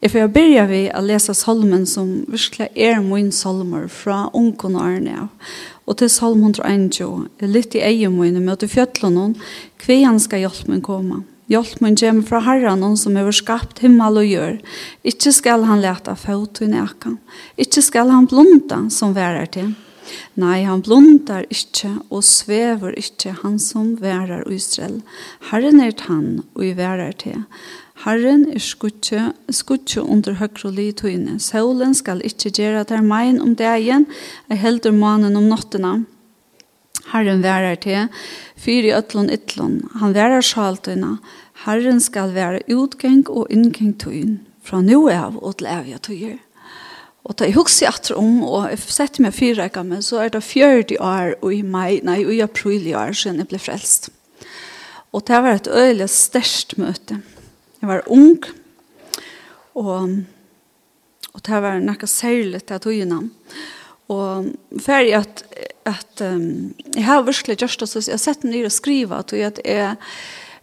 Jeg får begynne vi å lese salmen som virkelig er min salmer fra ungen og Arne og til salm 101 litt i egen min møte fjøtlen hon hva han skal hjelpen komme Hjelpen kommer fra Herren hon som har skapt himmel og gjør ikke skal han lete fot i neka ikke skal han blunda som værer til. Nei, han blundar ikkje og svever ikkje han som værar Israel. Herren er han og i værar til. Herren er skutje, skutje under høyre li tøyne. Solen skal ikke gjøre der mein om dagen, ei helder manen om nottena. Herren værer til, fyr i øtlån ytlån. Han værer sjaltøyne. Herren skal være utgeng og inngeng tøyn, fra nå av og til evige tøyer. Og da jeg husker etter om, og jeg setter meg fire rekker med, så er det 40 år og i mai, nei, og i april i år siden jeg ble frelst. Og det var et øyelig størst møte. Jeg var ung, og, og det var noe særlig til togene. Og ferdig at, at um, jeg har virkelig gjort det, så jeg har sett den nye å skrive, at jeg, er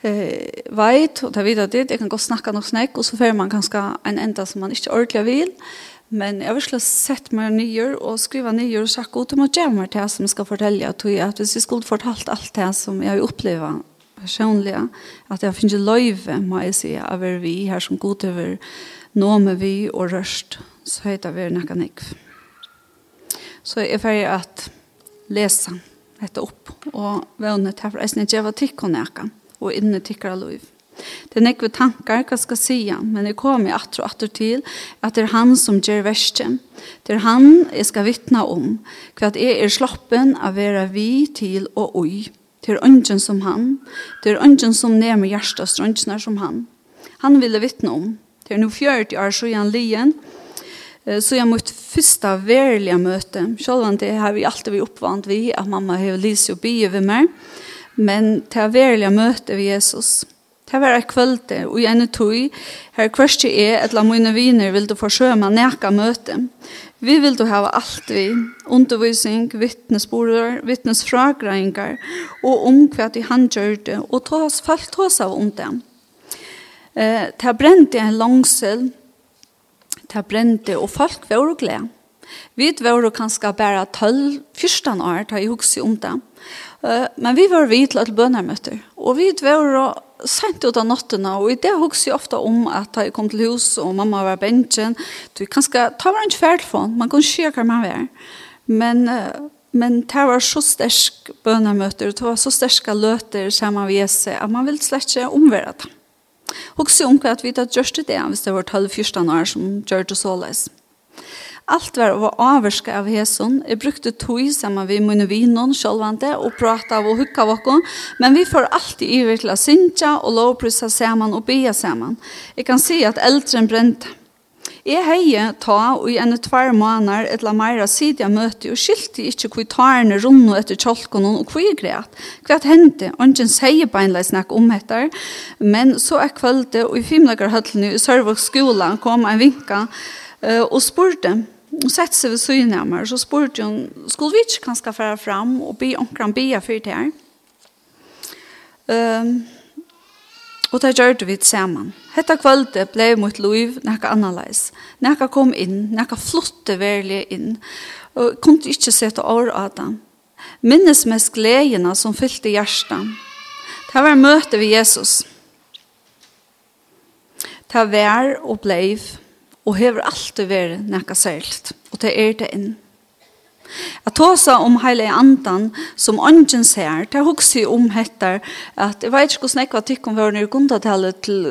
eh, vet, og det er videre dit, jeg kan godt snakke noe snakk, og så får man kanskje en enda som man ikke ordentlig vil, Men jeg har virkelig sett meg nye og skrive nye og sagt god til meg til som jeg skal fortelle at, at hvis jeg skulle fortalt alt det som jeg har opplevd personliga att jag finns löjve må jag säga av er vi här som god över nåme vi och röst så heter vi näka nekv så jag är färdig att läsa detta upp och vännet här för att jag var tick och näka och inne tickar löjv Det er nekve tankar, hva skal si men det kommer jag og atter til at det er han som gjør verste. Det er han jeg skal vittna om, hva at jeg er sloppen av vera vi til og oi. Det er ønsken som han. Det er ønsken som nærmer hjertestrønsene som han. Han ville vittne om. Det er nå 40 år siden lien, så jeg måtte første värliga møte. Selv om det har vi alltid vært oppvant vi, at mamma har lyst og bygget ved meg. Men värliga verlige møte ved Jesus. Det var et kvølte, og i ene tog, her kvørste jeg, etla mine viner, vil du forsøke meg nækka møte. Vi vil du hava alt vi, undervisning, vittnesborder, vittnesfragreinger, og om hva de han gjør det, og ta oss falt ta oss av om det. Eh, det brente en langsel, det brente, og folk var glede. Vi var kanskje bare 12-14 år, da jeg husker om det. Men vi var vidt til bønnermøter, og vi var sent ut av nattene, og i det husker jeg ofte om at jeg kom til hus, og mamma var bensjen, du kan skal ta hver en kveldfond, man kan se hva man er. Men, men det var så sterk bønemøter, det var så sterke løter sammen med Jesus, at man vil slett ikke omvære det. Husker jeg om at vi da gjørste det, hvis det var 12-14 år som gjør det så løs. Alt var å avvarske av hæsson. Jeg brukte tog sammen med mine vinnene sjølvante og prate av og hukke av okken. Men vi får alltid i til å synge og lovprysa sammen og be sammen. Jeg kan si at eldren brente. Jeg heier ta og i en tvær måneder et la meira sidja møte og skilte ikkje hvor tarene runde etter tjolken og hvor jeg greit. Hva hendte? Ongen sier beinleis snakk om etter, men så er kvölde og i fimlegarhøttene i Sørvåk skolan kom en vinka og spurte Hon sett seg ved syne av meg, så spurte hun, skulle vi ikke kanskje fære frem og be omkring be for fyrt her? Um, og det gjør vi sammen. Hette kvalitet ble mot liv nekka annerledes. Nekka kom inn, nekka flotte verlig inn, og kunne ikke sette år av det. Minnes mest gledene som fylte hjertet. Det var møte ved Jesus. Det var og bleiv og hever alltid vært nekka særligt. Og det er det inn. Att tåsa om hela andan som ånden ser, det er også om hettar att jeg vet ikke hvordan jeg var tycker om vår när til till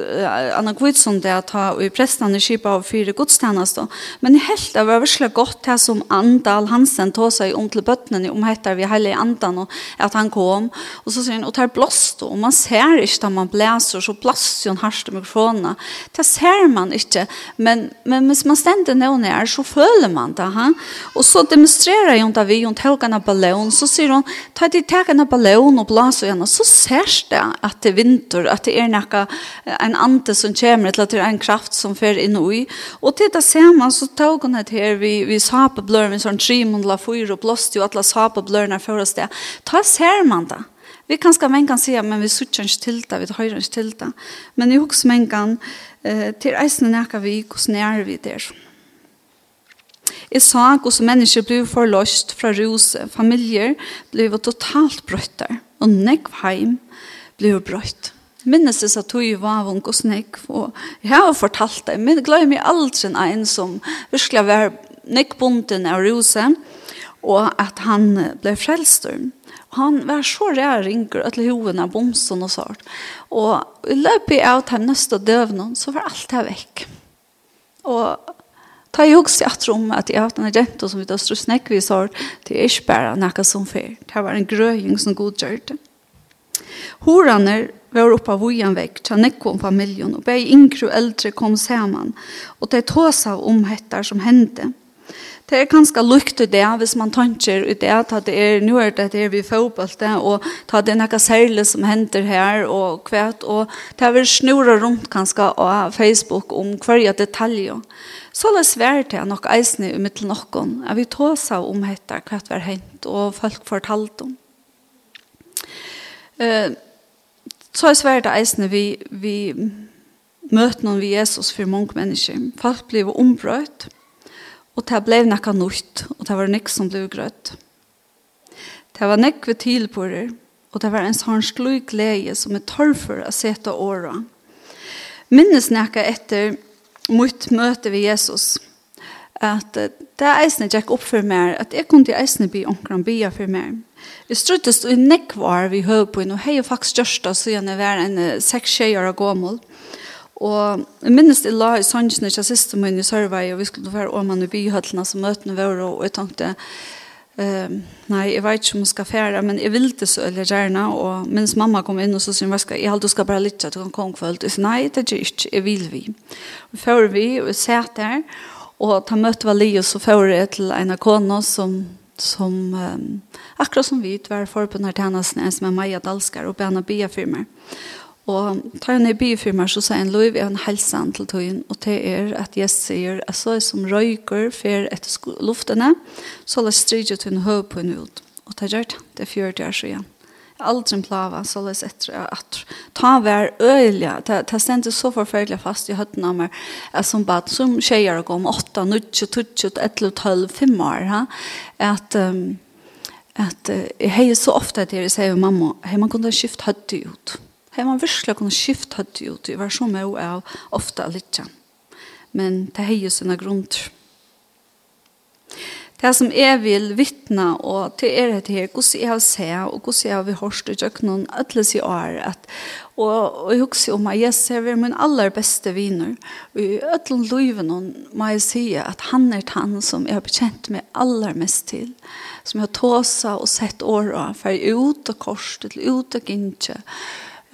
Anna Gvidsson det at ha i prästan i kipa av fyra godstjeneste. Men jeg helt av översla gott här som Andal Hansen tåsa i om till bøttene om hettar vi hela andan och att han kom och så sier han och tar blåst og man ser ikke da man blæser, så blåst jo en harste mikrofonen. Det ser man inte men men hvis man ständer någon är så føler man det. Ha? Och så demonstrerar reagerar hon där vi hon tog en ballon, så säger hon ta dig ta en ballong och blåsa henne så ser det att det vinter att det är näka en ante som kommer till att det är en kraft som för in i och det ser man så tog hon det här vi vi sapa blör med sån trim och la fyra och blåst ju alla sapa blörna för oss det ta ser man det Vi kan ska men kan säga men vi söker inte till det, vi har inte till det. Men i hooks men kan eh till eisen näka vi kus när vi där. Jeg sa hvordan mennesker ble forløst fra rose, familier ble totalt brøtter, og nekv heim ble brøtt. Minnes jeg at jeg var vunk og snekv, og jeg har fortalt det, men jeg glemmer aldri en som virkelig var nekbunden av rose, og at han ble frelstøren. Han var så rær ringer at hovene av bomsen og sånt. Og i løpet av den neste døvnen så var alt det vekk. Og Ta jeg også at om at jeg har hatt en rente som vi da stod snakk vi sår, det er ikke bare noe som fer. Det var en grøying som god gjør det. Horene var oppe av vojen vekk, til nekko om familien, og bei yngre og eldre kom sammen, og det tog seg om hettar som hendte. Det er ganske lukt i det, hvis man tanker i det, at det er, nu er det her vi fotballt, og ta det noe særlig som hender her, og kvært, og det er vel snurra rundt ganske av Facebook om hver detaljer. Så det oss svært til nok eisende i mitt noen, at vi tar av om hette hvert var hent, og folk fortalt om. Eh, så er svært eisene vi, vi møter noen vi Jesus for mange mennesker. Folk blir ombrøtt, Og det ble nekka nytt, og det var nekk som ble grøtt. Det var nekk ved tilbører, og det var en sånn sløy glede som er tørr for å sette åra. Minnes nekka etter mot møte ved Jesus, at det eisne gikk opp for meg, at jeg kunne eisne bli omkring bia for meg. Jeg struttes i nekvar vi høy på, og hei faktisk gjørsta, så jeg var en seks tjejer og gåmål. Og Og jeg minnes det la i sannsene ikke siste min i Sørvei, og vi skulle være om man i byhøttene som møtene våre, og jeg tenkte, Uh, nei, jeg vet ikke om jeg skal fære, men jeg vil det så eller gjerne, og minnes mamma kom inn og så sier, jeg halte du skal bare lytte, til kan komme kvølt. Jeg sier, nei, det er ikke, jeg vil vi. Og før vi, og jeg satt der, og ta møte var li, og så før jeg til en av kona som som um, akkurat som vi var forbundet tjenestene som er Maja Dalskar og Bena Bia firmer. Og tar han i byfirmer så sier han lov er en helsen til tøyen, og det er at jeg sier at så er som røyker fer etter luftene, så la stridet en høy på en ut. Og det gjør det, det er fjørte år siden. Aldri plava, så la etter at ta hver øyelig, det, det stendte så forferdelig fast i høtten av meg, som bare som tjejer gå om 8, 9, 12, 11, 12, 5 år, ha? at... Um, at uh, jeg heier så ofte at jeg sier mamma, hei man kunne skift høyde ut. Her man virkelig kunne skifte hatt ut, det var så mye av ofte litt. Men det er jo sine grunner. Det som jeg vil vittne, og til er det her, hvordan jeg har sett, og hvordan jeg har hørt og i noen alle sier år, at, og, og jeg husker om at Jesus er min aller beste viner, og i ødelen løven må jeg si at han er han som jeg har bekjent meg aller mest til, som jeg har tåset og sett året, for jeg er ute og korset, ute og gynnsje,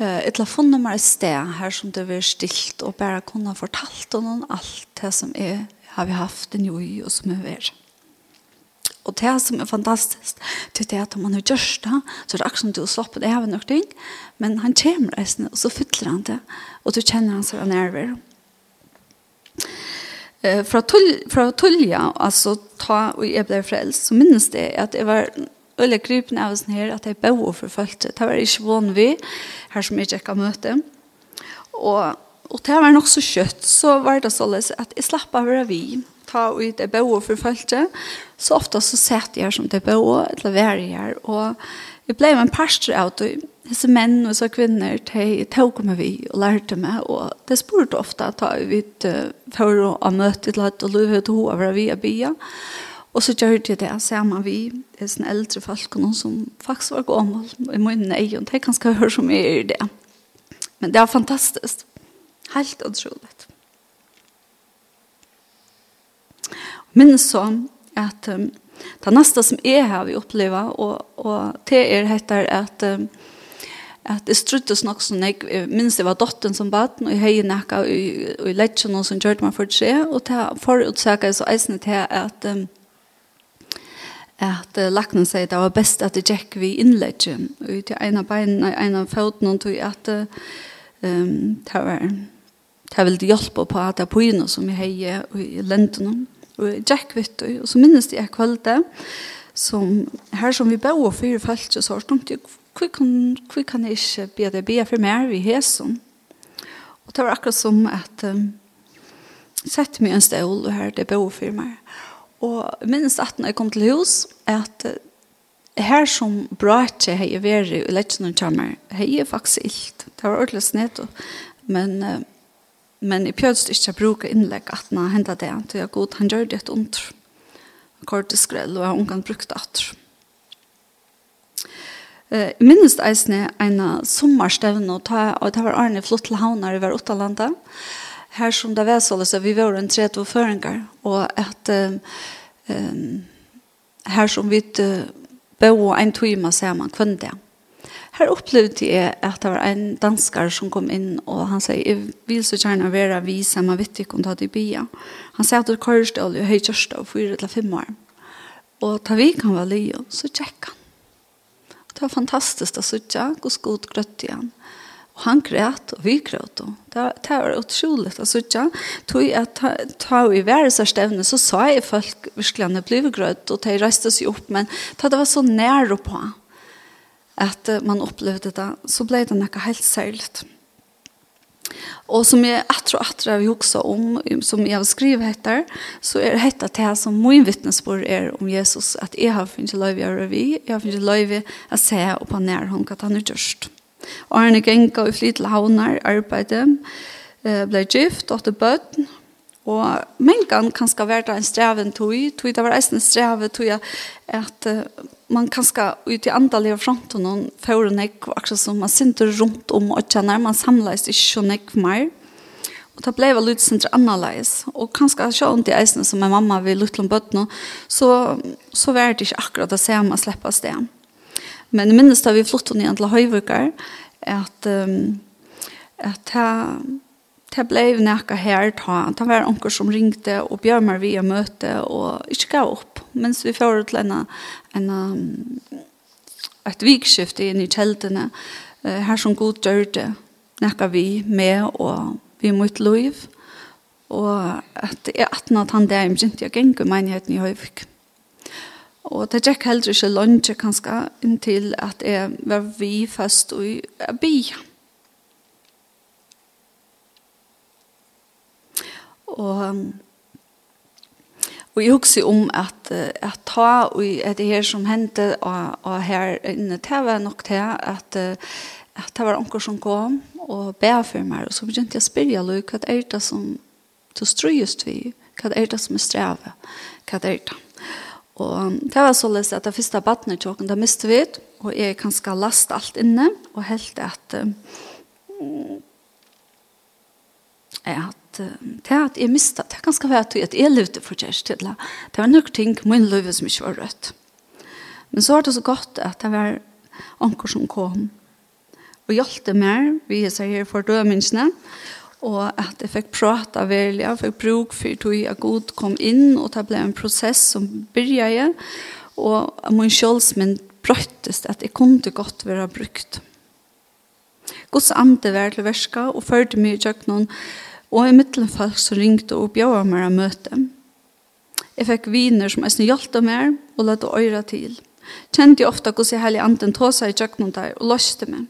Eh, ett la meg et sted her som det var stilt og bare kunne ha fortalt om noen alt det som är har vi haft en joi og som jeg var. Og det som er fantastisk, det er at om man har gjort det, så er det akkurat som du slipper det av noen ting, men han kommer reisende, og så fyller han det, og du kjenner han seg av nerver. Fra, tull, fra Tullia, altså ta og jeg ble frelst, så minnes det at jeg var øyla grypen av oss her at jeg bøy og forfølgte. Det var ikke vann vi, her som jeg ikke kan møte. Og, og det var nok så kjøtt, så var det således at jeg slapp av å være vi. Ta ut det bøy og forfølgte. Så ofte så sett jeg her som det bøy, eller være her. Og jeg ble med en parster av det. Disse menn og så kvinner, de tok med vi og lærte meg. Og det spurte ofte at jeg vidt for å møte til at du løp ut å være vi og bia. Og Og så gjør de det sammen vi, det er sånne eldre folk, noen som faktisk var gammel, og i munnen er og det kan skal høre så mye i det. Men det er fantastisk. Helt utrolig. Men så, at um, det neste som jeg har vi opplevd, og, og det er heter at um, at det struttes nok som jeg, minns det var dotteren som bad, og jeg har nekka, og, og jeg lette noen som gjør det meg for å se, og det forutsaka jeg så eisen til at um, at uh, laknen sier det var best at det gikk vi innlegge ut til en av beinene, en av og tog at uh, um, det var det ville hjelpe på at det er på inn som jeg heier i lentene. Og jeg gikk vidt og så minnes jeg kvalitet som her som vi bæ og fyre følte så har jeg hva kan, hvor kan jeg ikke be det be for mer i hesen og det var akkurat som at um, sett meg en stål og her det bæ og fyre meg. Og minst at når jeg kom til hus, at her som bratet hei vært i lettjene kommer, har jeg faktisk ilt. Det var ordentlig snedt, men, men jeg pjødst ikke å bruke innlegg at når jeg hentet det, til jeg god, han gjør det et ondt. Korteskrell, og jeg har kan brukt det atter. Eh minst eisne en sommarstevne og ta og det var Arne flott til havner i hver åtta landa här som det var så så vi var en tre och föringar och att ehm um, här som vi bo en timme samman kunde Här opplevde jeg att det var en danskar som kom in och han sa jeg vill så gjerne vara vi samma vet inte om det hade bia. Han sa att det kors då ju høy just og fyrer til fem år. Och ta vi kan være leo så checka. Det var fantastiskt att sitta och skotgrötta igen han grät och vi grät då. Det var otroligt alltså sitta. Tog att ta i världsarstävnen så sa jag folk verkligen att blev gröt och de reste sig upp. Men det var så nära på att man upplevde det. Så blev det något helt särskilt. Och som jag etter og etter vi också om, som jag skriver heter, så är det etter det som min vittnesbörd är om Jesus, att jeg har finnet löjv å gjøre vi, jag har finnet löjv att säga og på när hon att han er gjørst. Og han genga i flit til havnar, arbeide, ble gift, åtte bøtten, Og mengen kan ska vara en streven tog, tog det var en sträve tog jag att man kan ska ut i andal i fronten og får en ägg också som man sitter rundt om og kjenner, man samles ikke så ägg mer. Og det ble vel litt sånt annerledes. Og kanskje så ont i eisene som er mamma vid Lutlund Bötno så så var det ikke akkurat att säga man släppas det. Men jeg minnes da vi flyttet ned til Høyvukar, at, um, at jeg, det ble nekka her, ta. det var onker som ringte og bjør meg via møte og ikke gav opp, mens vi får til en, en, et vikskift inn i kjeldene, her som god dør det, nekka vi med og vi mot liv, og at jeg atna at han der, jeg begynte jeg gikk menigheten i Høyvik. Og det gikk heller ikke lunge kanskje inntil at jeg var vi først i bia. Og, og jeg husker om at, at ta og at det her som hendte og, og her inne, det var nok til at, at det var onker som kom og be for meg. Og så begynte jeg å spørre, hva er det som du strøyest vi? Hva er det som er strevet? Hva er det? Og det var således at det første badnet tog da miste vi, og jeg kan skal laste alt inne, og helt at at det at jeg miste, det kan skal være at jeg levde for kjærest til det. Det var nok ting min liv som ikke var rødt. Men så var det så godt at det var anker som kom og hjelpte det mer, vi sier for dømingene, og og at jeg fikk prata veldig, jeg fikk bruk for at jeg god kom inn, og det ble en prosess som byrja og min kjølsmynd brøttes at jeg kunne godt være brukt. Guds ande var til verska, og førte meg i kjøkkenen, og i middelfall så ringte og bjør meg å møte. Jeg fikk viner som jeg snølte meg, og lette øyre til. Kjente jeg ofte hvordan jeg hele anden tog seg i kjøkkenen der, og løste meg.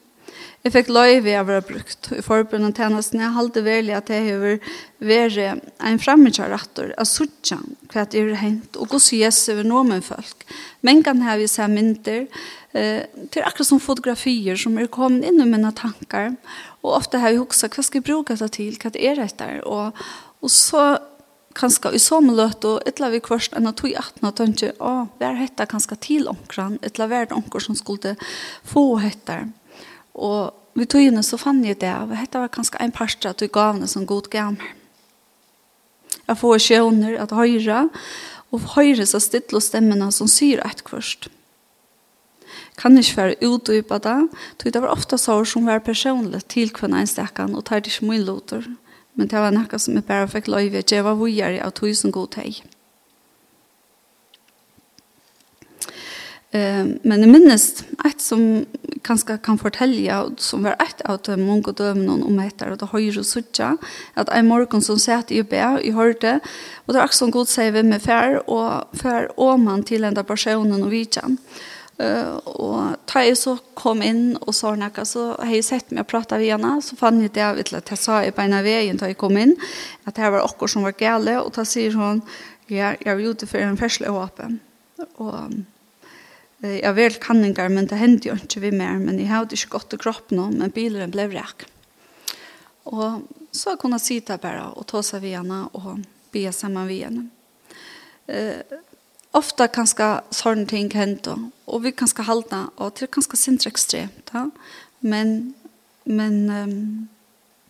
Jeg fikk løyve av å være brukt i forbundet og tjenesten. Jeg halte veldig at jeg har vært en fremmedkjær rattor av suttjan hva det er hent og hvordan jeg ser over med folk. Men kan jeg vi se mynter eh, til akkurat som fotografier som er kommet inn i mine tanker. og ofte har jeg hoksa hva skal jeg bruke det til, hva det er dette og, og så kanskje i så løte, og etla vi kvørst enn at 18, og tenkte, å, hva er dette kanskje til omkran, etla hva er det omkran som skulle få dette. Og vi tog inn så fann jeg det, og dette var kanskje en parst at vi gav henne som god gammel. Jeg får skjønner at høyre, og høyre så stille stemmene som syr et kvørst. Kan ikke være utdypet da, tog det var ofte sår som var personlig til kvinne enstekken, og tar det ikke mye låter. Men det var noe som jeg bare fikk løyve, det var vujere av tog som god teg. Eh, men jeg minnes et som kanskje kan fortelle, som var et av de mange dømene om etter, og det høyre sutja, at en morgen som satt i be, i hørte, og det er god sier vem med fær, og fær åman til enda personen og vidtjen. Uh, og da jeg så kom inn og så noe, så har jeg sett meg och prata vi henne, så fann jeg det til at jeg sa i beina veien da jeg kom inn, at det var akkurat som var gale, og da sier hun, ja, jeg er ute for en fersle åpen. Og Jeg har vel kanninger, men det hendte jo ikke vi mer, men jeg hadde ikke gått i kroppen nå, men bilen ble vrekk. Og så kunne jeg sitte bare og ta seg ved henne og be sammen ved henne. Eh, ofta kanskje sån ting hendte, og vi kanskje halta og det er kanskje sinne ja? men, men um,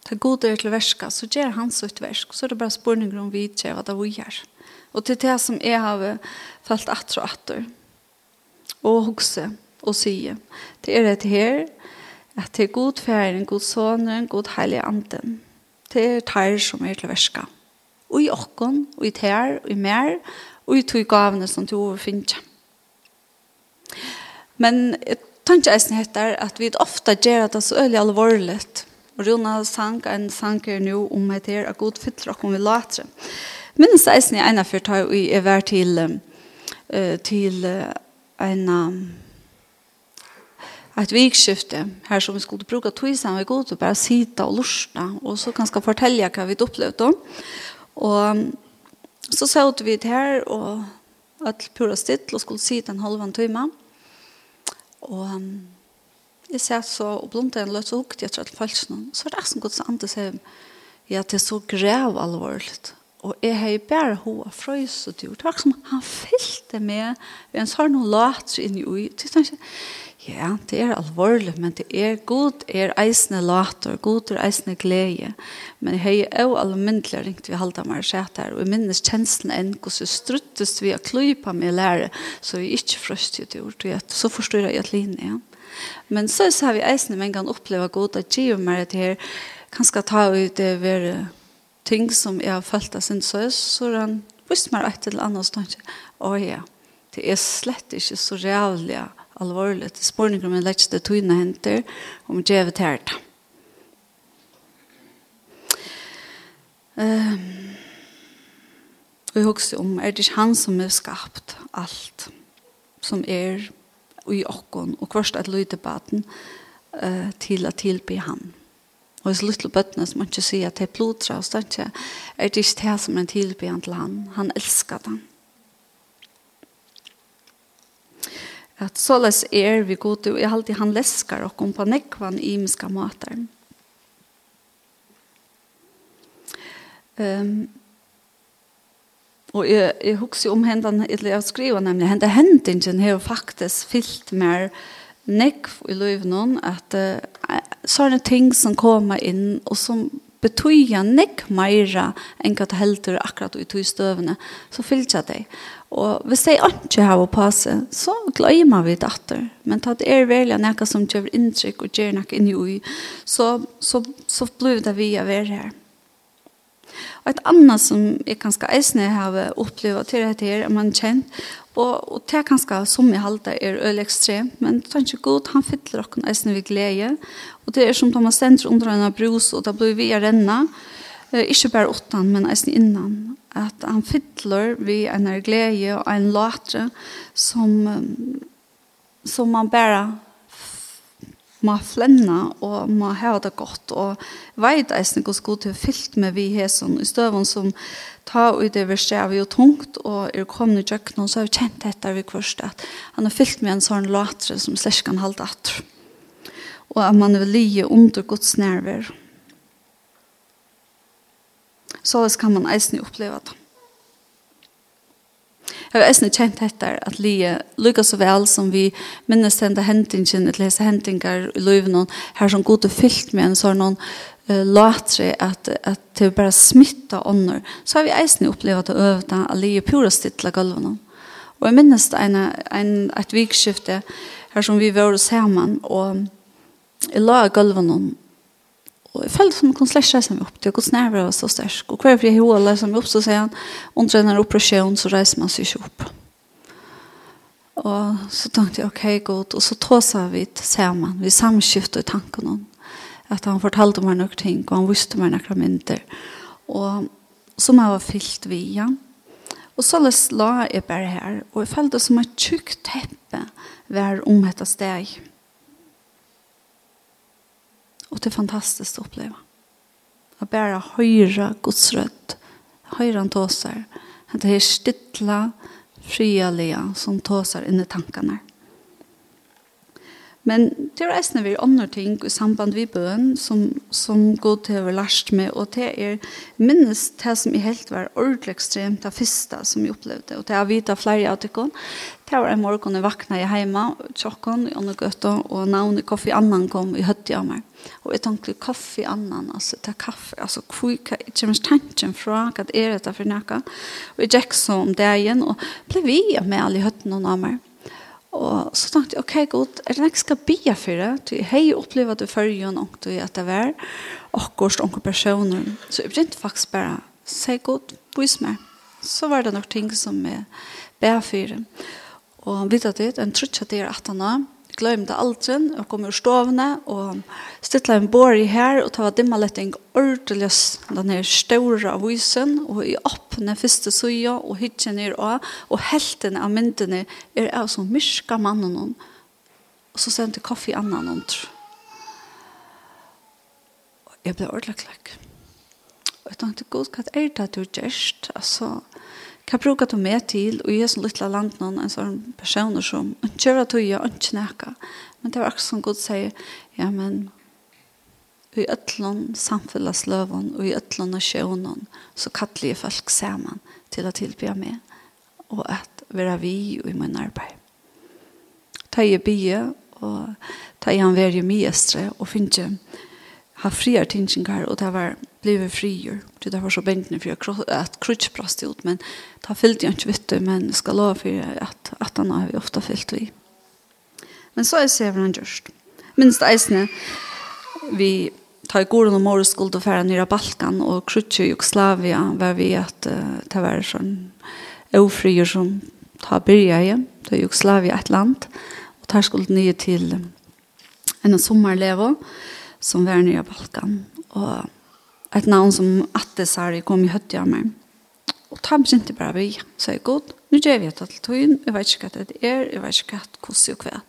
det goda er til verska, så ger han så ett värsk så er det bara spårning om vi inte vad det vi gjør. Og til det som jeg har fallt att og atter, og hokse og sige. Det er et her, at det er god færen, god sonen, god heilig anden. Det er tær som er til verska. Og i okken, og i tær, og i mer, og i tog gavene som du overfinner. Men jeg tenker eisen heter at vi ofte gjør det så øyelig alvorligt. Og Rona sang en sanger nå om at her er god fytler og om vi later. Minnes er jeg ene for tar i er vær til til en um, ett vikskifte her som vi skulle bruke tog sammen vi god og bara sitte og lusta og så kan jeg fortelle hva vi opplevde og så så vi det här och att pura stitt och skulle sitta en halvan timme och um, jeg ser så og blomte en løs og hukte etter falsk falskene. Så var det som godt så andre sier, ja, det er så grev alvorligt. Og jeg har bare hva frøys og dyr. Det var som han fyllte med en sånn og lat seg inn i ui. Ja, det er alvorlig, men det er god er eisende later, god er eisende glede. Men jeg har jo alminnelig ringt vi halda meg sett her, og jeg minnes kjenslen enn hvordan jeg struttes vi å klypa med lære, så jeg ikke frøst i dyr. Så forstår jeg at linje. Ja. Men så, så har vi eisende mengen oppleva god at giver meg det her, kanskje ta ut det være ting som jeg har følt av sin søs, så han visste meg et eller annet stund. Å ja, det er slett ikke så reallig alvorlig. Det spørninger om jeg lett det tøyne henter, om jeg vet her da. Um, og jeg husker om, er det ikke han som har skapt alt som er i åkken, og kvart et lyddebatten uh, til å tilby han. Og hos lytle bøttene som man ikke sier at det er blodtra, og det er det ikke det som er tilbyen til han. Han elsker den. At så les er vi god til, og jeg har alltid han lesker og kom på nekvann i miska måter. Um, og jeg, jeg husker om hendene, eller jeg skriver nemlig, hendene hendingen har faktisk fyllt mer, uh, nekv i løyvnån at uh, sånne ting som kommer inn og som betyja nek meira enn hva det heldur akkurat i tog støvene, så fylltja det. Og hvis det ikke har å passe, så gløymer vi datter. Men ta det er veldig noe som gjør inntrykk og gjør noe inni ui, så, så, så blir det vi å være her. Og et annet som jeg kanskje eisne har opplevd til dette her, er man kjent, Og, og det er kanskje som jeg halte er øyelig ekstremt, men det er ikke godt, han fyller dere eisen ved glede. Og det er som Thomas Senter under en brus, og da blir vi å renne, eh, ikke bare åttan, men eisen innan. At han fyller vi en glede og en låtre som, som man bare må flenna og må ha det godt og veit eisen hvordan god til fyllt med vi hesen i støven som tar ut det verste av jo tungt og er kommet i kjøkkenen så har vi kjent dette vi kvørst at han har fyllt med en sånn latre som slett kan halde at og at man vil lije under Guds nerver så kan man eisen oppleve det Jeg har også kjent etter at lie lykkes så vel som vi minnes denne hendingen, eller disse hendinger i løyven, her som god og fyllt med en sånn noen uh, latre at, at det bare smittet ånder, så har vi også opplevd å øve det at lie pura stittla gulvene. Og jeg minnes det en, en, et vikskifte her som vi var sammen, og jeg la gulvene og jeg følte som en konsläscha som opp til, till. hvordan nerver var så sterk. Og hver för det hålet som meg opp, så sier han. Under den här så reiser man seg ikke opp. Og så tenkte jeg, ok, godt. Og så så tåsade vi sammen, Vi samskiftade tanken om. at han fortalte meg noen ting. og han visste meg noen mynter. Och som jeg var fyllt via. Og så la jeg bare her, og jeg følte som et tjukk teppe var om dette steg. Og det er fantastiskt å oppleve. Å bare høyre Guds rødt, høyre han tåser, at det er stittla, frialega som tåser inn i tankene. Men det er eisne vi andre ting i samband vi bøen som, som god til å være lært med, og det er minst det som i helt var ordentlig ekstremt det første som jeg opplevde, og det er vidt av flere av tikkene. Det var en morgen jeg vakna i heima, tjokken i åndegøtta, og navnet Koffi Annan kom i høtti av meg. Og jeg tenkte kaffe annan, altså ta kaffe, altså hvor kommer tanken fra, hva er dette for noe? Og jeg gikk så om det igjen, og ble vi med alle høttene og namer. Og så tenkte jeg, ok, god, er det ikke skal bia for det? Jeg har jo opplevd at du følger noen ångte i at det var, akkurat noen personer. Så jeg begynte faktisk bare, sier god, vis meg. Så var det nok ting som jeg bia for det. Og han vet at det, en trutja det er at han har, glömde glemte det aldri, og kom ur stovene, og stittlet en bår i her, og det var en ordentlig den her større av husen, og i åpne første soja og hitjen er och og helten av myndene er av som myrka mannen och og så sendte kaffe i annan hon, Og jeg ble ordentlig klakk. Og jeg tenkte, god, hva er det du gjerst? Altså, Hva bruker du med til og i sånn lytla land noen en sånn personer som kjører du gjør ikke nækka. Men det var akkurat som Gud sier, ja, men i ötlun samfunnsløven og i ötlun og sjøvnen så kattler jeg folk sammen til å tilby meg og at være vi og i min arbeid. Ta i bygge og ta i han være i mye og finne ha friar tinsingar og det var blevet frier. Det var så bentene for at krutsprast ut, men ta fyllt jag ikke vet men ska lova for at, at han har vi ofta fyllt vi. Men så er det han just Minst eisne vi tar i gården og morgen skuld og fære nere Balkan og krutje i Jugoslavia, var vi at uh, det var sånn ofrier som tar byrja i, det er Jugoslavia et land, og tar skuld nye til en sommarlevo Og som var nere i Balkan. Og et navn som Atte Sari kom i høtt av meg. Og ta meg ikke bare vi, så jeg god. Nå gjør vi et alt tøyen, jeg vet ikke hva det er, jeg vet ikke hva det hvordan og hva.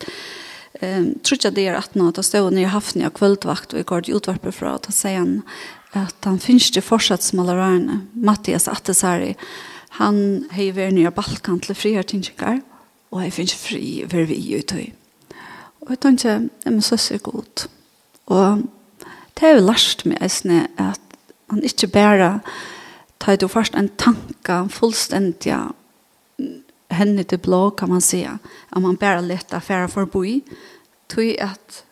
Um, tror ikke det er at nå, da stod han i haften av kvøldvakt, og jeg går til utvarpet fra, og da sier han at han finnes ikke fortsatt som alle allerede. Mattias Atte Sari, han har vært nere i Balkan til frihertingskjøkker, og jeg finnes fri over vi i tøy. Og jeg tenkte, jeg må søsse godt. Og det er jo lært med eisne at han ikke bare tar du først en tanke fullstendig henne til blå, kan man si, At man bare leter affæra forbi. Tøy at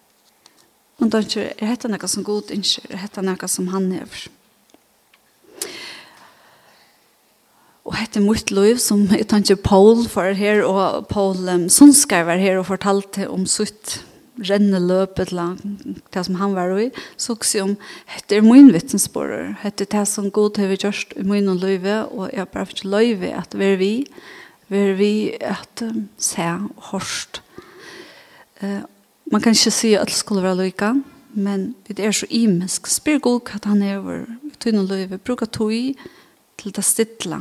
man tar ikke, er dette noe som god ikke, er dette noe som han er. Og hette mitt liv som jeg tar ikke Paul for her, og Paul um, Sundskar var her og fortalte om sutt renne løpet langt, det som han var i, så også om dette er min vittnesbårer, dette er det som god har vi gjort i min og løyve, og jeg har bare ikke løyve at vi er vi, vi er vi at um, se og hørst. Uh, man kan ikke si at det skulle være løyka, men det er så imensk. Spyr god hva han er over tøyne og løyve, bruker tog til det stittla.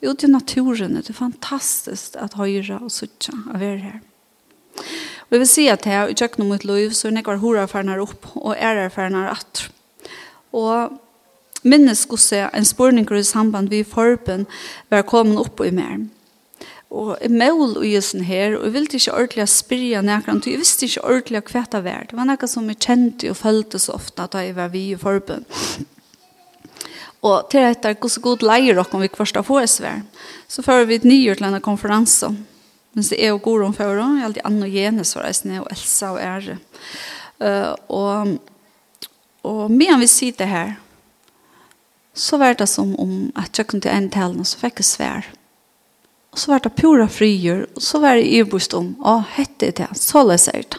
Jo, det er naturen, det er fantastisk at høyre og suttje av er her. Vi vil si at jeg i tjøkken mot liv, så er jeg var horerfarnar opp og ærerfarnar at. Og minnes skulle se en spørning i samband vi forben var kommet opp i mer. Og jeg mål og gjør sånn her, og jeg ville ikke ordentlig spyrja nekran, og jeg visste ikke ordentlig hva det var. Det var noe som jeg kjente og følte så ofte da jeg var vi i forben. Og til etter hvordan god leier dere om vi først har fått HSV, så fører vi et nyhjort til denne konferansen Men det er jo god om for. Jeg er alltid Anne og Jenes og reisende, og Elsa og Ære. Uh, og, og medan vi sitter her, så var det som om at jeg kunne til en tale, så fikk jeg svær. Og så var det pura frier, og så var det ibost om, og hette det, så leser det.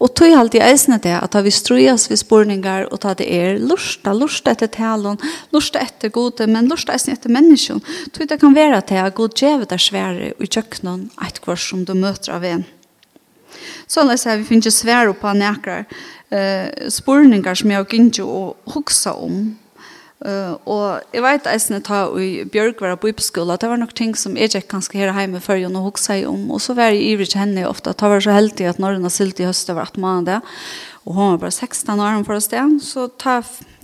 Og tog alt i eisene det, at vi strøyes ved spurningar, og ta det er lusta, lusta etter talen, lusta etter gode, men lusta eisene etter menneskjon. Tog det kan være til at god djeve der svære, og i kjøkkenen, et kvar som du møter av en. Så leser vi finnes svære på nekrar, eh, spurningar som jeg ikke å huske om, Uh, og jeg vet eisne ta i Bjørk var på skola, det var nok ting som jeg ikke kanskje her hjemme før jeg nå hok seg om, og så var jeg ivrig til henne ofte, det var så heldig at når hun har silt i høst det var 18 måneder, og hun var bare 16 år for å sted, så ta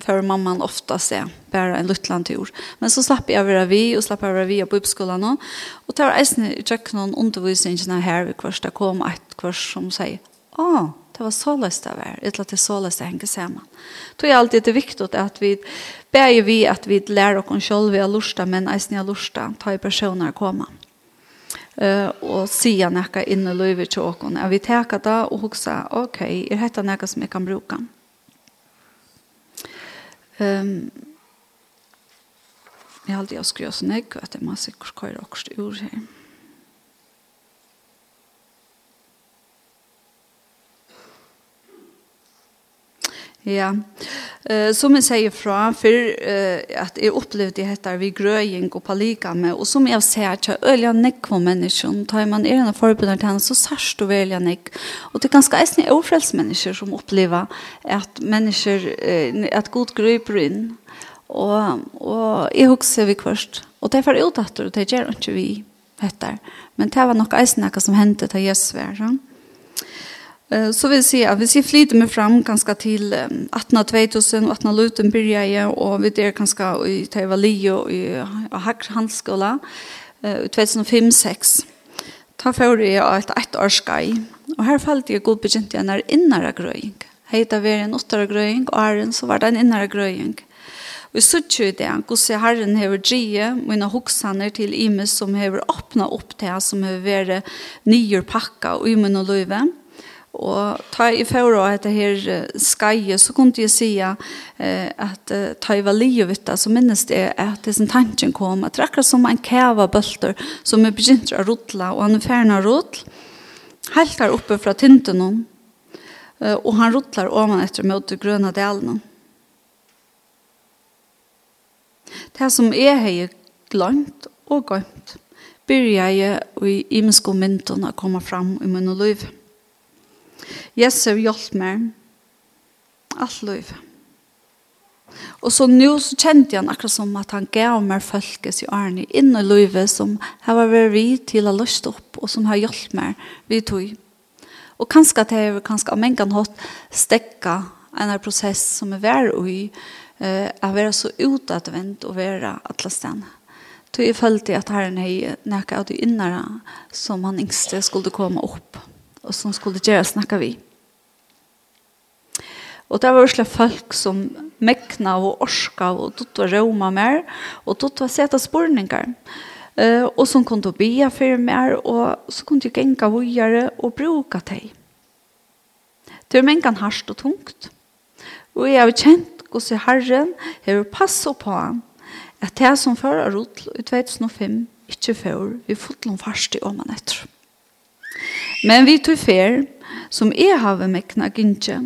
før mamman ofte se, bare en luttlandtur. Men så slapp jeg være vi, og slapp jeg være vi på skola nå, og det var eisne i noen undervisningene her, hvor det kom et kvart som sier, åh, det var så løst det var, at det er så løst det henger sammen. Det er alltid det viktig at vi Bæg vi at vi lærer oss selv ved å lyst men eisen har lyst ta i personer komme. Uh, og sier noe inn i livet til oss. Og vi tenker da og husker, ok, er dette noe som jeg kan bruke? Um, jeg har aldri skrevet sånn, jeg vet, jeg må sikkert kjøre også ord her. Ja, yeah. Eh som jag säger från för eh att är upplevt det heter vi gröjing och palika med och som jag ser att ölja neck för människan tar man är en förbundar till så särskilt och välja neck och det ganska är snä ofräls människor som upplever att människor att god gröper in och och är också vi först och det för utåt och det gör inte vi heter men det var nog eisen som hände till Jesus så så vill jeg att vi ser flyter med fram ganska till 18-2000 och 18-luten börjar jeg, och vi er ganska i Teivalio i Hackhandskola i 2005-6. Ta för det är ett år skai, Och här fallt jag god begynt jag när innara gröing. Heita var en åttere grøying, og æren så var det en innara gröing. Vi sutt jo i det, hvordan herren hever drie, mine hoksaner til imes som hever åpna opp til, som hever vært nyer pakka og i mine løyve. Og Og ta i fyrir av dette her skaje, så kunne jeg si at ta i var livet, så minnes det at det som tanken kom, at det er akkurat som en kæva bølter som er begynt å rotla, og han er ferdig å rotla, helt her oppe fra tinten hon, og han rotlar han etter mot det grøna delen. Det som er har glemt og glemt, begynner jeg i imensko å komme fram i min liv. Jesu hjelp meg. Alt liv. Og så nå så kjente han akkurat som at han gav meg følges i årene inn i livet som har vært vi til å løste opp og som har hjulpet meg vi tog. Og kanskje at jeg kanskje av mengen hatt stekka en prosess som er vært i eh, å være så utadvendt og være alle stedene. Så jeg følte at herren er nækket av de innere som han ikke skulle komme opp og som skulle gjøre snakka vi. Og det var slik folk som mekna og orska og dutt var råma mer og dutt var seta spurningar. Uh, og som kunne bia for mer og så kunne jeg genga vujere og bruka teg. Det var mengan harst og tungt. Og jeg har kjent hos Herren har passet på han at det som fører rotl i 2005 ikke fører vi fotlom fast i åman etter. Men vi tog fer, som er havet mekna gynnse,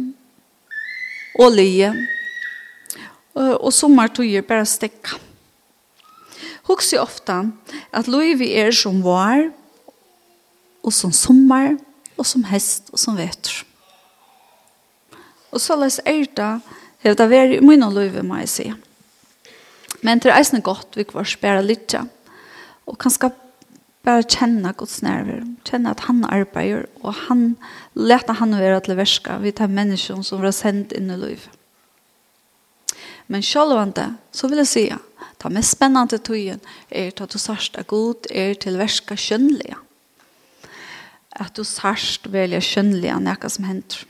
og lije, og sommer tog jeg bare stekka. Huxi ofta at loivi er som var, og som sommer og som hest, og som vetur. Og så les er det, hevda veri i munna loivi, må jeg si. Men det er eisne godt vi kvar spæra litt og kanskje bara känna Guds närvaro. Känna att han arbetar och han låter han å være til verska vi tar som var sendt in i liv. Men selv så vill jag säga ta det mest spennende är er at du sørst är god, är till värska könliga. Att du sørst velger kjønnelige enn som händer.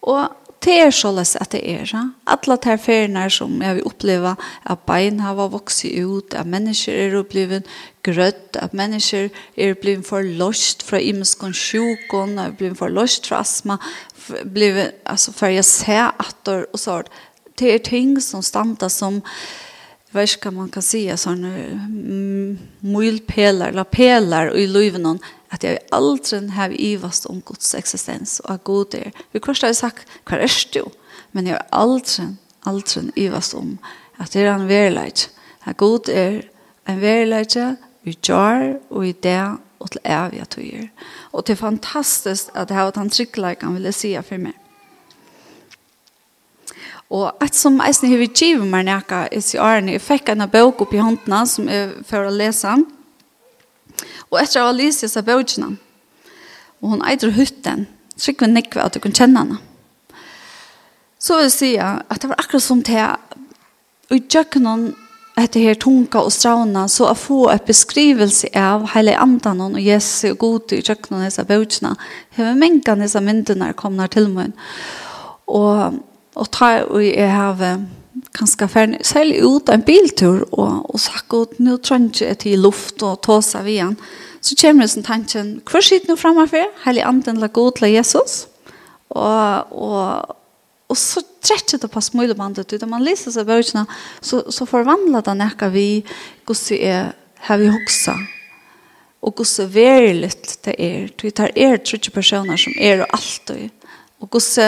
Och det er såles at det er. Alle de feriene som jeg vil oppleve, at bein har vokst ut, at mennesker er opplevd grøtt, at mennesker er blitt forløst fra imenskån sjukken, er blitt forløst fra astma, blitt, altså, for jeg ser at det er ting som standa som Jag vet man kan säga sådana mulpeler, eller pelar i livet att jag aldri har ivast om Guds existens och at Gud er. Vi kanskje har sagt, vad är du? Men jag har aldri, aldri ivast om att det är en verleid. At Gud är en verleid, vi gjør og i det och till eviga tøyer. Och det är fantastiskt att det har vært en tryggleik, han ville si för mig. Og et som eisen har vi givet meg nækka i si årene, jeg fikk en bøk opp i håndene som jeg får å lese. Og etter å lese disse bøkene, og hun eider hutten, trygg vi nekve at du kan kjenne henne. Så vil jeg si at det var akkurat som til og i kjøkkenen etter her tunga og strauna så å få et beskrivelse av hele andan og Jesu og god i kjøkkenen og disse bøkene, har vi mengen disse myndene kommer til meg. Og og ta og jeg har ganske ferdig selv ut en biltur og, og sagt at nå trenger jeg til luft og ta seg ved igjen så kommer det som tanken hva skjer nå fremme for? Heilig anden la god til Jesus og, og, og så trekker det på smølebandet ut og man leser seg bøkene så, så forvandler det noe vi hvordan er har vi hokset og hvordan verlig det er. Det er tre personer som er og alltid Og gosse,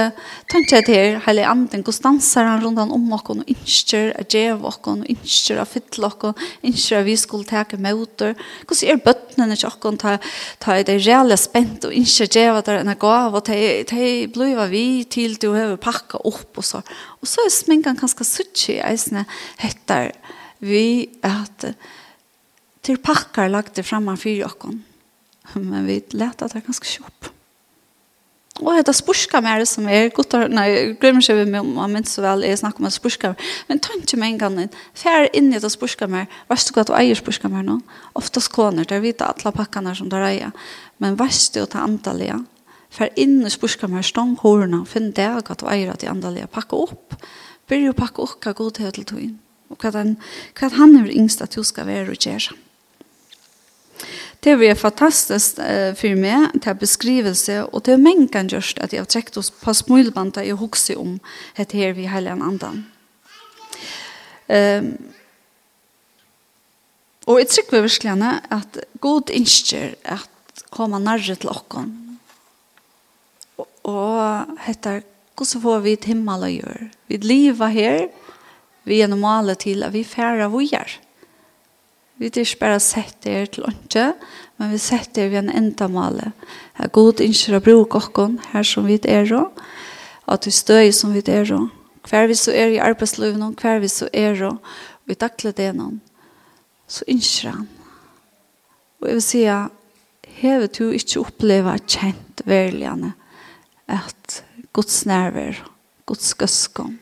tenker jeg til hele anden, gosse danser han rundt om oss og innskjer av djev oss, og innskjer av fytle oss, innskjer av vi skulle ta møter. Gosse er bøttene til oss, ta, ta det reelle spent og innskjer djev at det en gav, og de blir vi til du har pakket opp og så. Og så er sminkan ganske sutt i eisene heter vi at til pakker lagt det fremme for oss. Men vi lette at det er ganske kjøpt. Og det spurska mer som er godt, nei, jeg glemmer ikke om man minst så vel, jeg snakker om det spurska mer. Men ikke med en gang, inn, fer inn i det spurska mer, vet du hva du eier spurska mer nå? Ofte skåner, det er vite alle pakkene som du eier. Men vet du å ta antallet, fer inn i spurska mer, stång hårene, finn det hva du eier at de antallet, pakke opp, byrja å pakke opp hva god til tog inn. Og hva han, hva han er yngst at du skal være og gjøre. Det var fantastiskt eh, för mig, det beskrivelse, och det är mängan just att jag har träckt oss på smulbanda i huxi om det här vid helgen andan. Um, og jeg trykker virkelig at god innskjer at komma nærre til okken. Og, og heter, hvordan får vi et himmel å gjøre? Vi lever her, vi er normale til at vi færa vojar. Vi er ikke bare sett det til åndsje, men vi sett det ved en enda male. Her god innskjer å bruke okken her som vi er og, at vi støy som vi er og. Hver vi så er i arbeidslivet og hver vi så er og, vi takler det noen, så innskjer han. Og jeg vil si at hever du ikke oppleve kjent verligene at Guds nerver, Guds gøskom,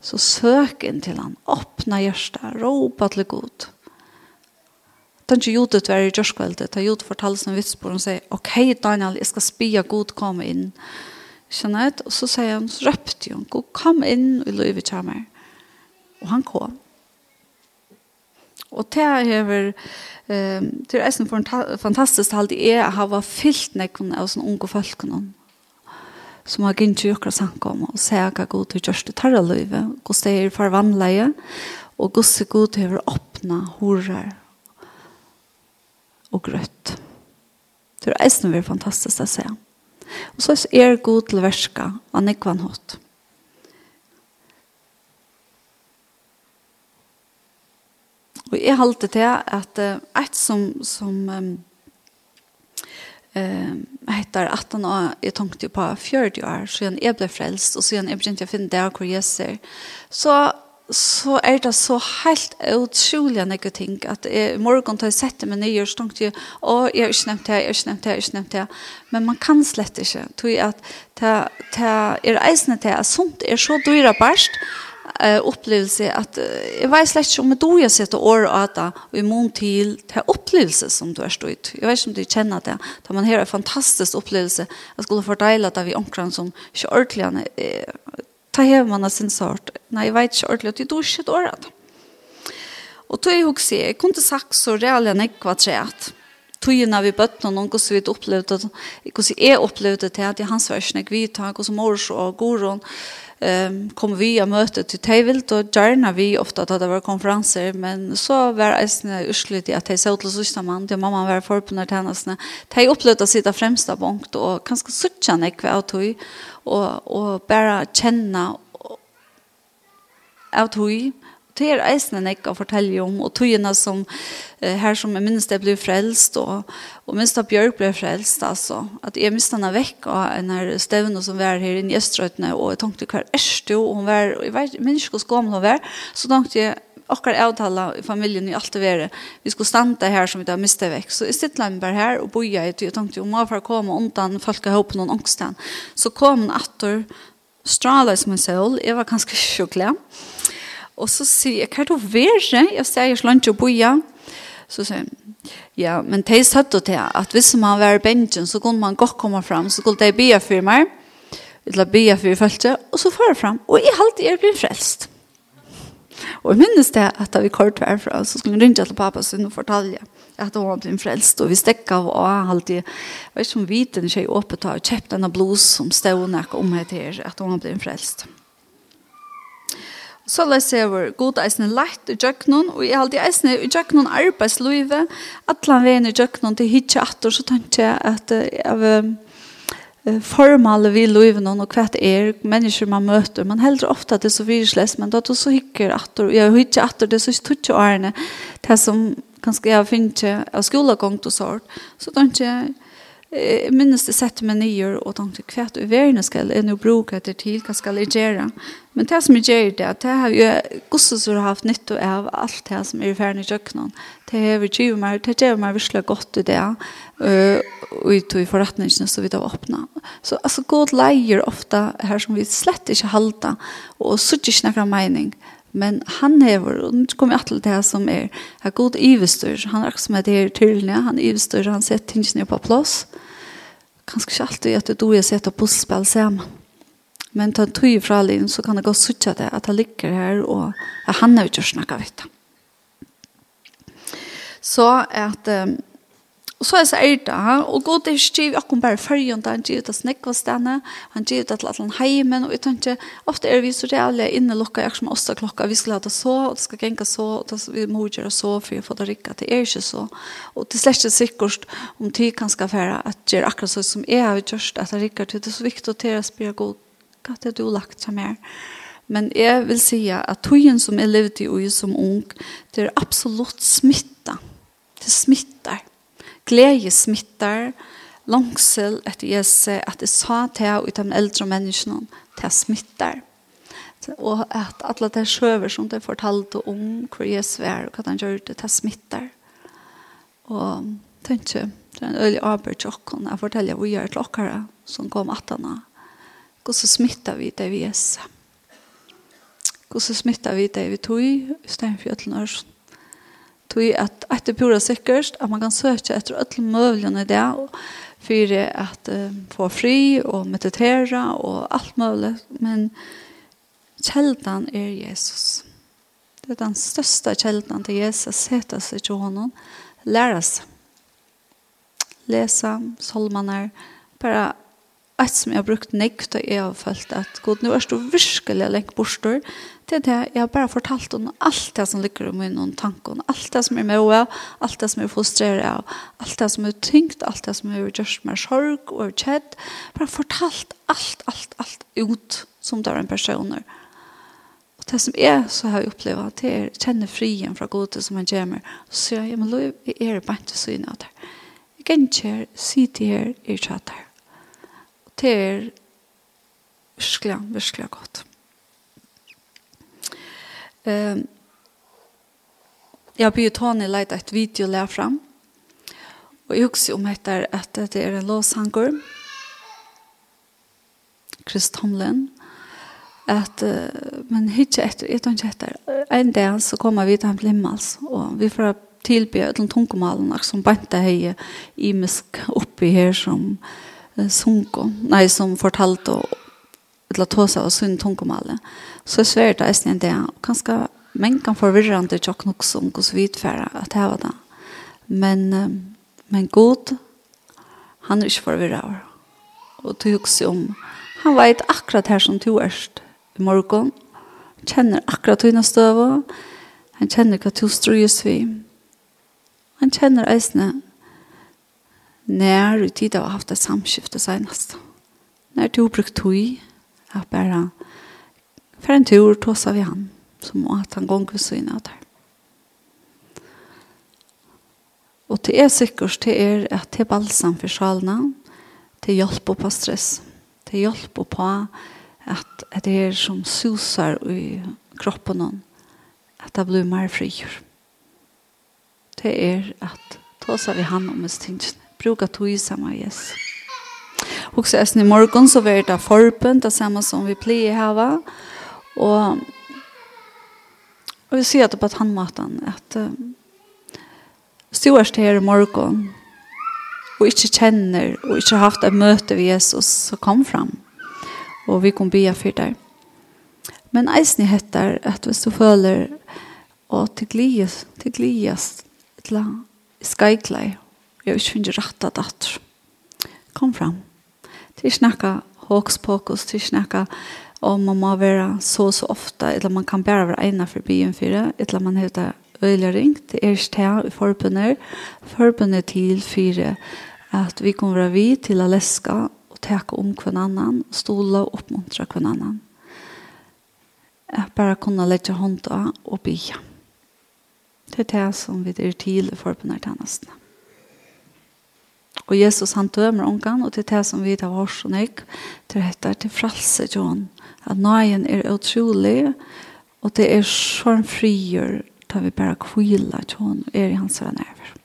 så søk inn til han, åpne hjertet, råpa til Gud. Tanki Judit var i Jørskveldet, da Judit fortalte som vitspår, og sier, ok Daniel, jeg skal spia god komme inn. Skjønner jeg, og så sier han, så røpte han, god kom inn, og løyve kommer. Og han kom. Og det er hever, um, det er en fantastisk alt det er, har vært fyllt nekken av sånne unge folkene, som har gynt til jokra samkom, og sier hva god til Gjørste Tarra løyve, hvordan det er farvannleie, og hvordan god til å åpne horer, og grøtt. Det er eisen vi er fantastisk å se. Og så er god til verska av nekvann hatt. Og jeg halte til at et som, som um, eh heter 18 år jag tänkte på 40 år så frelst, og frälst jeg begynte å finne det hvor jeg ser, så så er det så helt utrolig noen ting, at i morgen tar jeg sett meg nye, og så tenkte jeg, å, jeg har ikke nevnt det, jeg har ikke nevnt det, jeg har ikke nevnt det, men man kan slett ikke, tror jeg at det er eisende til, at sånt er så dyre bæst, eh upplevelse att jag vet slett inte om du jag sätter år att det och i mån till till upplevelse som du är stått ut. Jag vet inte om du känner det. Där man har en fantastisk upplevelse. Jag skulle fördela det vi omkring som inte ordentligt ta hever man av sin sort. Nei, jeg vet ikke ordentlig at jeg dår ikke et år. Og tog jeg også, jeg kunne sagt så reale enn jeg var treet. Togene vi bøtt noen hvordan vi opplevde det, hvordan jeg opplevde det, at jeg hans var ikke vi tar, hvordan mors og goron um, kom vi og møte til Teivild, og gjerne vi ofte at det var konferanser, men så var jeg sånn urslut i at jeg så til søstermann, til mamma var forbundet til henne, de opplevde å sitte fremst av punkt, og kanskje suttjene ikke av tog, og, og bare kjenne av tog. Det er eisen en å fortelle om, og togene som, her som jeg minnes det ble frelst, og, og minst at Bjørk ble frelst, altså. At jeg minst henne vekk av en her stevne som var her inne i Østrøytene, og jeg tenkte hva er det, og hun var, og jeg vet, jeg minns ikke hvordan gammel hun var, så tenkte jeg, okkar avtala i familjen i alt det vere. Vi skulle standa her som vi da miste vekk. Så jeg sitter meg bare her og boja i tid. Jeg tenkte jo, må for komme undan folk har håpet noen ångstan. Så kom en atter, strala som en sol. Jeg var ganske sjukla. Og så sier jeg, hva er det vere? Jeg sier, jeg slår ikke å boja. Så sier jeg, ja, men de satt det til at hvis man var i benjen, så kunne man godt komme fram, så skulle de bia for meg, eller bia for folk, og så får jeg fram. Og jeg halte jeg blir frelst. Og jeg minnes det at da vi kort var herfra, så skulle vi ringe til pappa sin og fortalje at hun var blitt frelst, og vi stekket av og han alltid, jeg vet ikke om viten ikke er oppe og kjøpt denne blod som stod og nok om her til at hun var blitt frelst. Så la oss se hvor god eisen er lett i djøkkenen, og jeg alltid eisen i djøkkenen arbeidslivet, at la veien i djøkkenen til hitje atter, så tenkte jeg at jeg formal vi lever någon och kvart är människor man möter man heller ofta att det så virslös men då då så hickar att och jag hycker att det så stutch arne det som kanske jag finner av skolagång och sånt så då inte minnes det sätter med nyer och tänkte kvart över verden ska jeg nu bruka det till vad ska jeg göra Men det som jeg gjør det, det har jo gosset som har haft nytte av alt det som er ferdig i kjøkkenen. Det har vi gjør meg, det gjør meg virkelig godt i det, og i tog forretningene så vi av åpne. Så altså, god leier ofte her som vi slett ikke halter, og så ikke noen mening. Men han hever, og nu kommer jeg til det som er, er god ivestør. Han er ikke som er det her tydelig, han ivestør, han setter tingene på plass. Kanskje ikke alltid at du er sett og puslespill sammen. Men ta tog fra fralin så kan det gå suttja det at han ligger her og at han er ikke snakka vidt. Så at um, og så er så er og god er stiv akkom bare fyrjon da han gir ut av snekvastene, han gir ut til at heimen og jeg tenker ofte er vi så reale inne lukka jeg som åsta klokka vi skal ha det så og det skal genka så og det vi må gjøre så for jeg får det rikka det er ikke så og det er slett ikke sikkert om tid kan skal færa at det er akkurat så som jeg har gjort at det rikker til det er så viktig å tere spyr god takk at du har lagt seg mer. Men jeg vil si at togjen som jeg levde i som ung, det er absolutt smitta. Det smittar. Glede smittar. Langsel etter Jesu, at jeg sa til ut av de eldre menneskene, til smittar. Og at alle de sjøver som de fortalte om hvor Jesu er, og hva han gjør det, til smittar. Og tenker, det er en øyelig arbeid til åkken, jeg forteller hvor jeg er til åkere som kom at han har hvordan smittar vi det vi gjessa? Hvordan smittar vi det vi tog i stedet for øtlen? Tog at etter pura sikkert, at man kan søke etter alle møvlene i det, for at uh, få fri og meditere og alt mulig, men kjeldan er Jesus. Det er den største kjeldan til Jesus, sette seg til honom, lære seg. Lese, solmaner, bare Et som jeg har brukt nekk da jeg har følt at god, nå er det virkelig lengt borster til det jeg har bare fortalt om alt det som ligger i min tanke, alt det som er med og alt det som er frustreret av, alt det som er tyngt, alt det som er gjort med sorg og kjedd, bare fortalt alt, alt, alt ut som det er en person. Og det som jeg så har opplevd, det er kjenne frien fra godet som han kommer, så sier jeg, men lov, jeg er bare ikke syne av det. Jeg kan ikke si det her, i er det er virkelig, virkelig godt. Um, jeg blir Tony leit et video lær fram, og jeg husker om etter at det er en låsanger, Chris Tomlin, at uh, men ikke etter, jeg tar ikke etter, en dag så kommer vi til en blimmels, og vi får tilbe til tungemalen, som bante hei i musk oppi her som sunko, nei, som fortalte og eller seg og sunn tunkomale, så er svært det eisen det, og kanskje men kan forvirrande tjokk nok som gos vidfæra at det var det. Men, men god, han er ikke forvirra Og du husker om, han vet akkurat her som du erst i morgen, kjenner akkurat dina støv, han kjenner hva du strøyes vi, han kjenner eisene när du tid har haft ett samskifte senast. När du brukt tog att bara för en tur tåsa vi han som att han gång vid syna där. Och det är säkert det är att det är balsam för sjalna. Det är hjälp på stress. Det är hjälp på att det är som susar i kroppen någon. Att det blir mer frigjord. Det är att tåsa vi han om ett stingene bruka tog samma yes. Och så i morgon så var det förpen, det samma som vi plejer här Och, och vi ser det på tandmatan att uh, stårst här i morgon och inte känner och inte haft ett möte med Jesus så kom fram. Och vi kom be för dig. Men eisen heter att vi så följer och til glias, til glias, til skajklaj Vi har ikke finnet rett av datter. Kom fram. Til snakka hokus pokus, til snakka om man må være så så ofte, eller man kan bare være ene for byen for det, eller man heter øyelig ring. Det er ikke det i forbundet. Forbundet til fire at vi kommer være vi til å leske og teke om hver annan, stole og oppmuntre hver annan. Jeg bare kunne legge hånda og bygge. Det er det som vi er til i forbundet til nesten. Og Jesus han dømer ångan, og til det som vi tar vårs og nøyk, til dette til fralse, John. At nøyen er utrolig, og det er sånn frigjør, da vi bare kvila, John, er i hans nærvær.